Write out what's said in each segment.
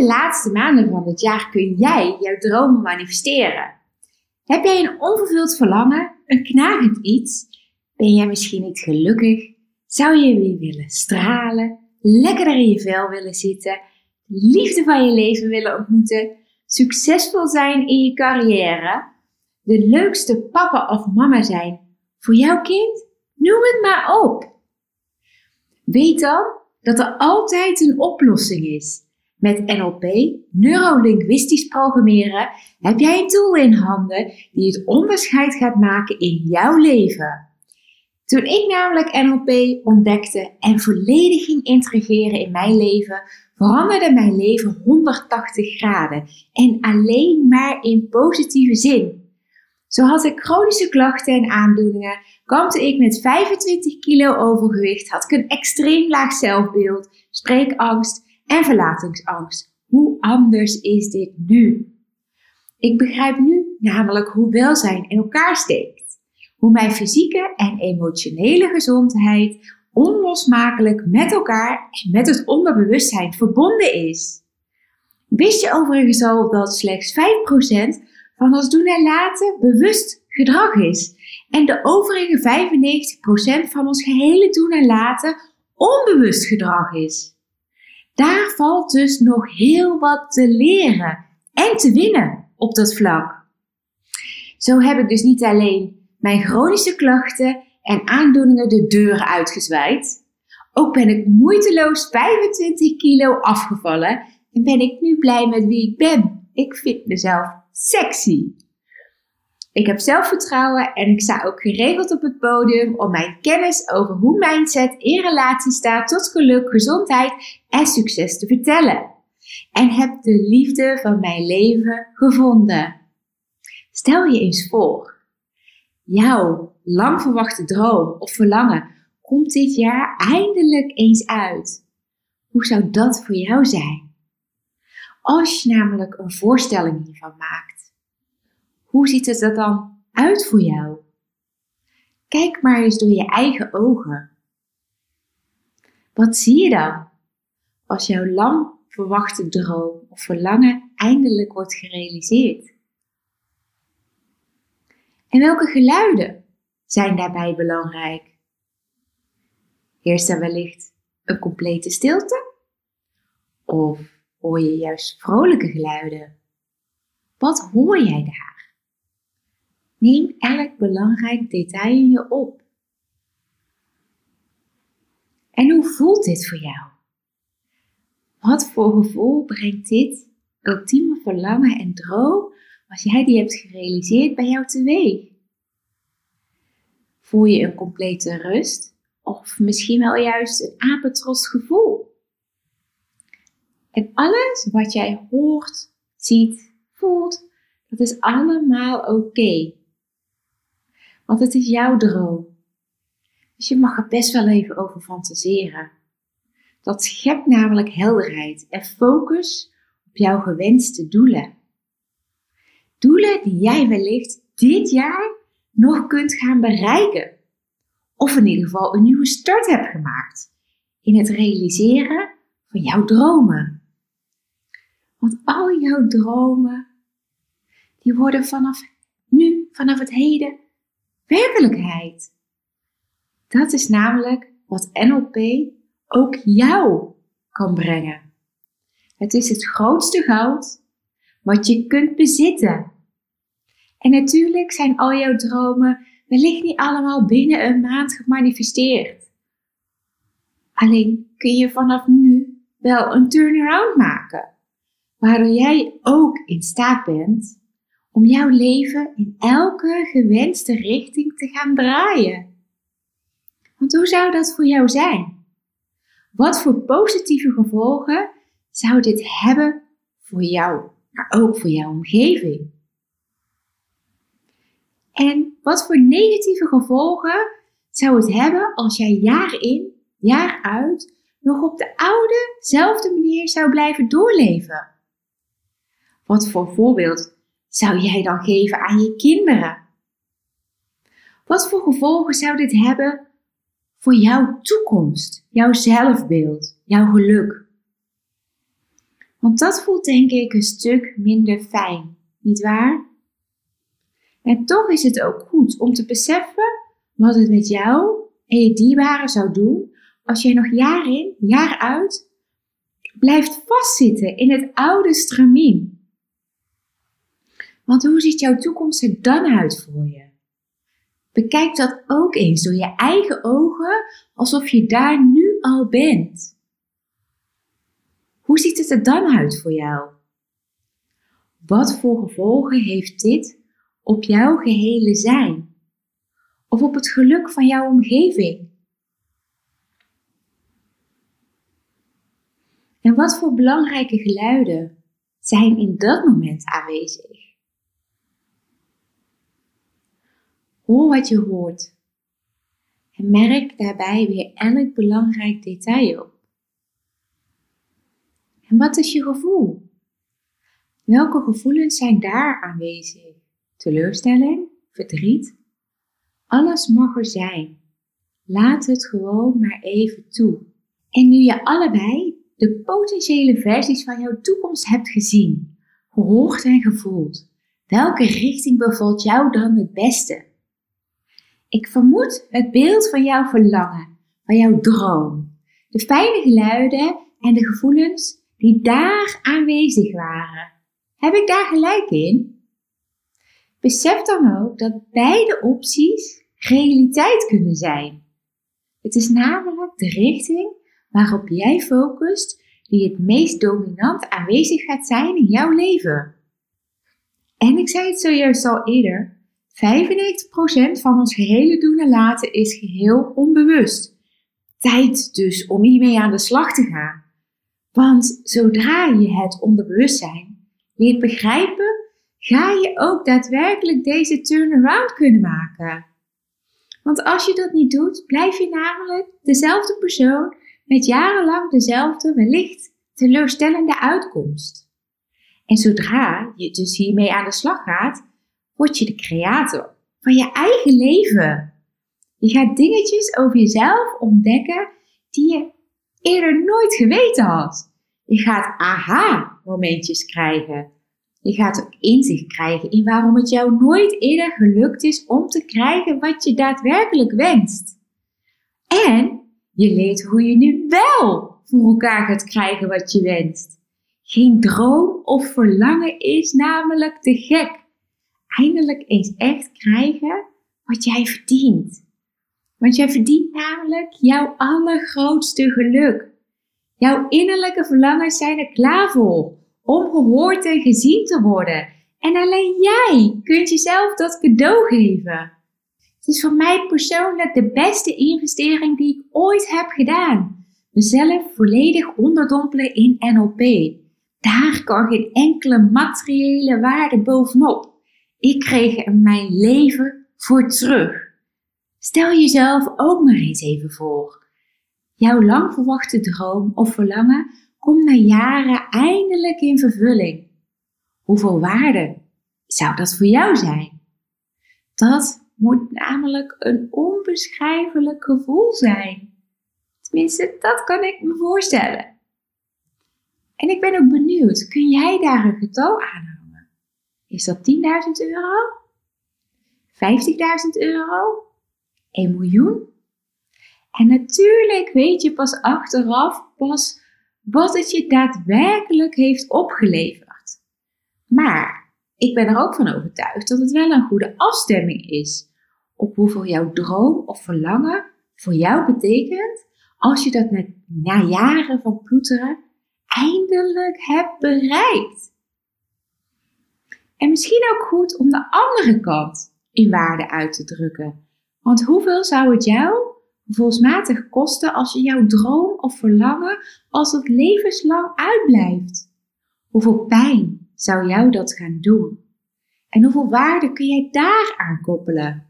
De laatste maanden van het jaar kun jij jouw dromen manifesteren. Heb jij een onvervuld verlangen, een knagend iets? Ben jij misschien niet gelukkig? Zou je weer willen stralen, lekkerder in je vel willen zitten, liefde van je leven willen ontmoeten, succesvol zijn in je carrière, de leukste papa of mama zijn voor jouw kind? Noem het maar op. Weet dan dat er altijd een oplossing is. Met NLP, neurolinguistisch programmeren, heb jij een tool in handen die het onderscheid gaat maken in jouw leven. Toen ik namelijk NLP ontdekte en volledig ging integreren in mijn leven, veranderde mijn leven 180 graden en alleen maar in positieve zin. Zo had ik chronische klachten en aandoeningen, kampte ik met 25 kilo overgewicht, had ik een extreem laag zelfbeeld, spreekangst en verlatingsangst. Hoe anders is dit nu? Ik begrijp nu namelijk hoe welzijn in elkaar steekt. Hoe mijn fysieke en emotionele gezondheid onlosmakelijk met elkaar en met het onderbewustzijn verbonden is. Wist je overigens al dat slechts 5% van ons doen en laten bewust gedrag is en de overige 95% van ons gehele doen en laten onbewust gedrag is? Daar valt dus nog heel wat te leren en te winnen op dat vlak. Zo heb ik dus niet alleen mijn chronische klachten en aandoeningen de deur uitgezwaaid. Ook ben ik moeiteloos 25 kilo afgevallen en ben ik nu blij met wie ik ben. Ik vind mezelf sexy. Ik heb zelfvertrouwen en ik sta ook geregeld op het podium om mijn kennis over hoe mindset in relatie staat tot geluk, gezondheid en succes te vertellen. En heb de liefde van mijn leven gevonden. Stel je eens voor, jouw lang verwachte droom of verlangen komt dit jaar eindelijk eens uit. Hoe zou dat voor jou zijn? Als je namelijk een voorstelling hiervan maakt, hoe ziet het er dan uit voor jou? Kijk maar eens door je eigen ogen. Wat zie je dan als jouw lang verwachte droom of verlangen eindelijk wordt gerealiseerd? En welke geluiden zijn daarbij belangrijk? Heerst er wellicht een complete stilte? Of hoor je juist vrolijke geluiden? Wat hoor jij daar? Neem elk belangrijk detail in je op. En hoe voelt dit voor jou? Wat voor gevoel brengt dit ultieme verlangen en droom als jij die hebt gerealiseerd bij jou teweeg? Voel je een complete rust of misschien wel juist een apetrots gevoel? En alles wat jij hoort, ziet, voelt, dat is allemaal oké. Want het is jouw droom. Dus je mag er best wel even over fantaseren. Dat schept namelijk helderheid en focus op jouw gewenste doelen. Doelen die jij wellicht dit jaar nog kunt gaan bereiken. Of in ieder geval een nieuwe start hebt gemaakt in het realiseren van jouw dromen. Want al jouw dromen, die worden vanaf nu, vanaf het heden, werkelijkheid. Dat is namelijk wat NLP ook jou kan brengen. Het is het grootste goud wat je kunt bezitten. En natuurlijk zijn al jouw dromen wellicht niet allemaal binnen een maand gemanifesteerd. Alleen kun je vanaf nu wel een turnaround maken, waardoor jij ook in staat bent om jouw leven in elke gewenste richting te gaan draaien. Want hoe zou dat voor jou zijn? Wat voor positieve gevolgen zou dit hebben voor jou, maar ook voor jouw omgeving? En wat voor negatieve gevolgen zou het hebben als jij jaar in, jaar uit nog op de oudezelfde manier zou blijven doorleven? Wat voor voorbeeld zou jij dan geven aan je kinderen? Wat voor gevolgen zou dit hebben voor jouw toekomst, jouw zelfbeeld, jouw geluk? Want dat voelt denk ik een stuk minder fijn, niet waar? En toch is het ook goed om te beseffen wat het met jou en je dierbaren zou doen als jij nog jaar in, jaar uit blijft vastzitten in het oude stramien. Want hoe ziet jouw toekomst er dan uit voor je? Bekijk dat ook eens door je eigen ogen, alsof je daar nu al bent. Hoe ziet het er dan uit voor jou? Wat voor gevolgen heeft dit op jouw gehele zijn? Of op het geluk van jouw omgeving? En wat voor belangrijke geluiden zijn in dat moment aanwezig? Hoor wat je hoort. En merk daarbij weer elk belangrijk detail op. En wat is je gevoel? Welke gevoelens zijn daar aanwezig? Teleurstelling? Verdriet? Alles mag er zijn. Laat het gewoon maar even toe. En nu je allebei de potentiële versies van jouw toekomst hebt gezien, gehoord en gevoeld, welke richting bevalt jou dan het beste? Ik vermoed het beeld van jouw verlangen, van jouw droom, de fijne geluiden en de gevoelens die daar aanwezig waren. Heb ik daar gelijk in? Besef dan ook dat beide opties realiteit kunnen zijn. Het is namelijk de richting waarop jij focust die het meest dominant aanwezig gaat zijn in jouw leven. En ik zei het zojuist al eerder, 95% van ons gehele doen en laten is geheel onbewust. Tijd dus om hiermee aan de slag te gaan. Want zodra je het onderbewustzijn leert begrijpen, ga je ook daadwerkelijk deze turnaround kunnen maken. Want als je dat niet doet, blijf je namelijk dezelfde persoon met jarenlang dezelfde, wellicht teleurstellende uitkomst. En zodra je dus hiermee aan de slag gaat, word je de creator van je eigen leven. Je gaat dingetjes over jezelf ontdekken die je eerder nooit geweten had. Je gaat aha-momentjes krijgen. Je gaat ook inzicht krijgen in waarom het jou nooit eerder gelukt is om te krijgen wat je daadwerkelijk wenst. En je leert hoe je nu wel voor elkaar gaat krijgen wat je wenst. Geen droom of verlangen is namelijk te gek eindelijk eens echt krijgen wat jij verdient. Want jij verdient namelijk jouw allergrootste geluk. Jouw innerlijke verlangens zijn er klaar voor om gehoord en gezien te worden. En alleen jij kunt jezelf dat cadeau geven. Het is voor mij persoonlijk de beste investering die ik ooit heb gedaan. Mezelf volledig onderdompelen in NLP. Daar kan geen enkele materiële waarde bovenop. Ik kreeg er mijn leven voor terug. Stel jezelf ook maar eens even voor. Jouw lang verwachte droom of verlangen komt na jaren eindelijk in vervulling. Hoeveel waarde zou dat voor jou zijn? Dat moet namelijk een onbeschrijfelijk gevoel zijn. Tenminste, dat kan ik me voorstellen. En ik ben ook benieuwd, kun jij daar een getal aan is dat 10.000 euro? 50.000 euro? 1 miljoen? En natuurlijk weet je pas achteraf pas wat het je daadwerkelijk heeft opgeleverd. Maar ik ben er ook van overtuigd dat het wel een goede afstemming is op hoeveel jouw droom of verlangen voor jou betekent als je dat na jaren van ploeteren eindelijk hebt bereikt. En misschien ook goed om de andere kant in waarde uit te drukken. Want hoeveel zou het jou, gevoelsmatig kosten als je jouw droom of verlangen als het levenslang uitblijft? Hoeveel pijn zou jou dat gaan doen? En hoeveel waarde kun jij daar aan koppelen?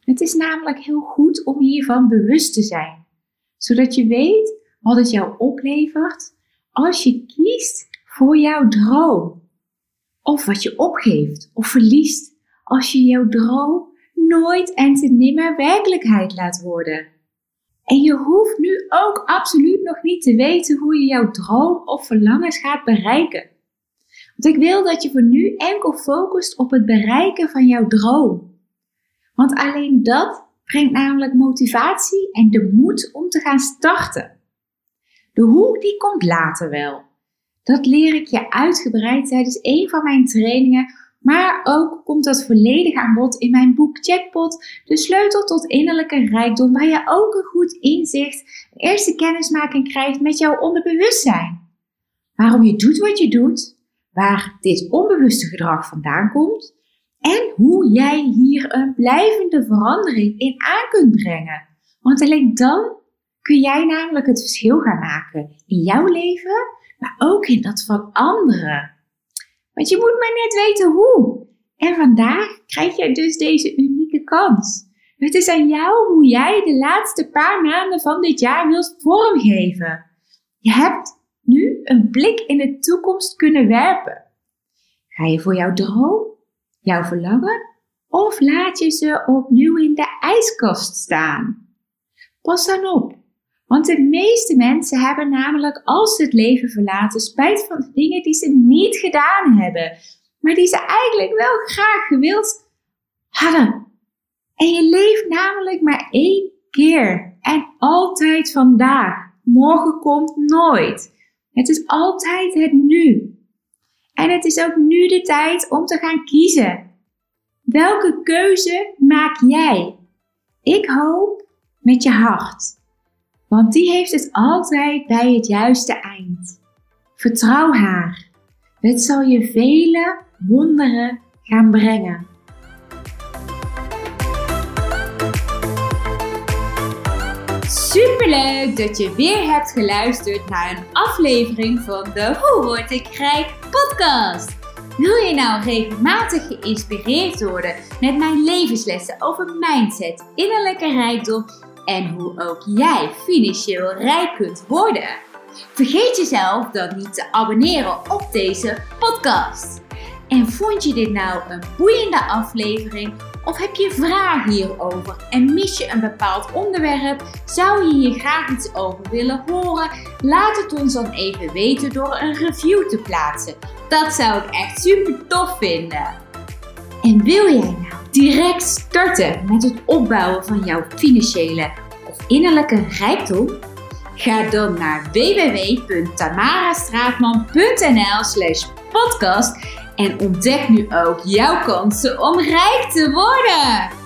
Het is namelijk heel goed om hiervan bewust te zijn, zodat je weet wat het jou oplevert als je kiest voor jouw droom. Of wat je opgeeft of verliest als je jouw droom nooit en te nimmer werkelijkheid laat worden. En je hoeft nu ook absoluut nog niet te weten hoe je jouw droom of verlangens gaat bereiken. Want ik wil dat je voor nu enkel focust op het bereiken van jouw droom. Want alleen dat brengt namelijk motivatie en de moed om te gaan starten. De hoe die komt later wel. Dat leer ik je uitgebreid tijdens een van mijn trainingen, maar ook komt dat volledig aan bod in mijn boek Jackpot, de sleutel tot innerlijke rijkdom, waar je ook een goed inzicht, een eerste kennismaking krijgt met jouw onderbewustzijn. Waarom je doet wat je doet, waar dit onbewuste gedrag vandaan komt en hoe jij hier een blijvende verandering in aan kunt brengen. Want alleen dan kun jij namelijk het verschil gaan maken in jouw leven, maar ook in dat van anderen. Want je moet maar net weten hoe. En vandaag krijg je dus deze unieke kans. Het is aan jou hoe jij de laatste paar maanden van dit jaar wilt vormgeven. Je hebt nu een blik in de toekomst kunnen werpen. Ga je voor jouw droom, jouw verlangen, of laat je ze opnieuw in de ijskast staan? Pas dan op. Want de meeste mensen hebben namelijk als ze het leven verlaten spijt van dingen die ze niet gedaan hebben, maar die ze eigenlijk wel graag gewild hadden. En je leeft namelijk maar één keer en altijd vandaag. Morgen komt nooit. Het is altijd het nu. En het is ook nu de tijd om te gaan kiezen. Welke keuze maak jij? Ik hoop met je hart. Want die heeft het altijd bij het juiste eind. Vertrouw haar. Het zal je vele wonderen gaan brengen. Superleuk dat je weer hebt geluisterd naar een aflevering van de Hoe word ik rijk podcast. Wil je nou regelmatig geïnspireerd worden met mijn levenslessen over mindset, innerlijke rijkdom en hoe ook jij financieel rijk kunt worden? Vergeet jezelf dan niet te abonneren op deze podcast. En vond je dit nou een boeiende aflevering? Of heb je vragen hierover en mis je een bepaald onderwerp? Zou je hier graag iets over willen horen? Laat het ons dan even weten door een review te plaatsen. Dat zou ik echt super tof vinden. En wil jij nou direct starten met het opbouwen van jouw financiële of innerlijke rijkdom? Ga dan naar www.tamarastraatman.nl slash podcast en ontdek nu ook jouw kansen om rijk te worden.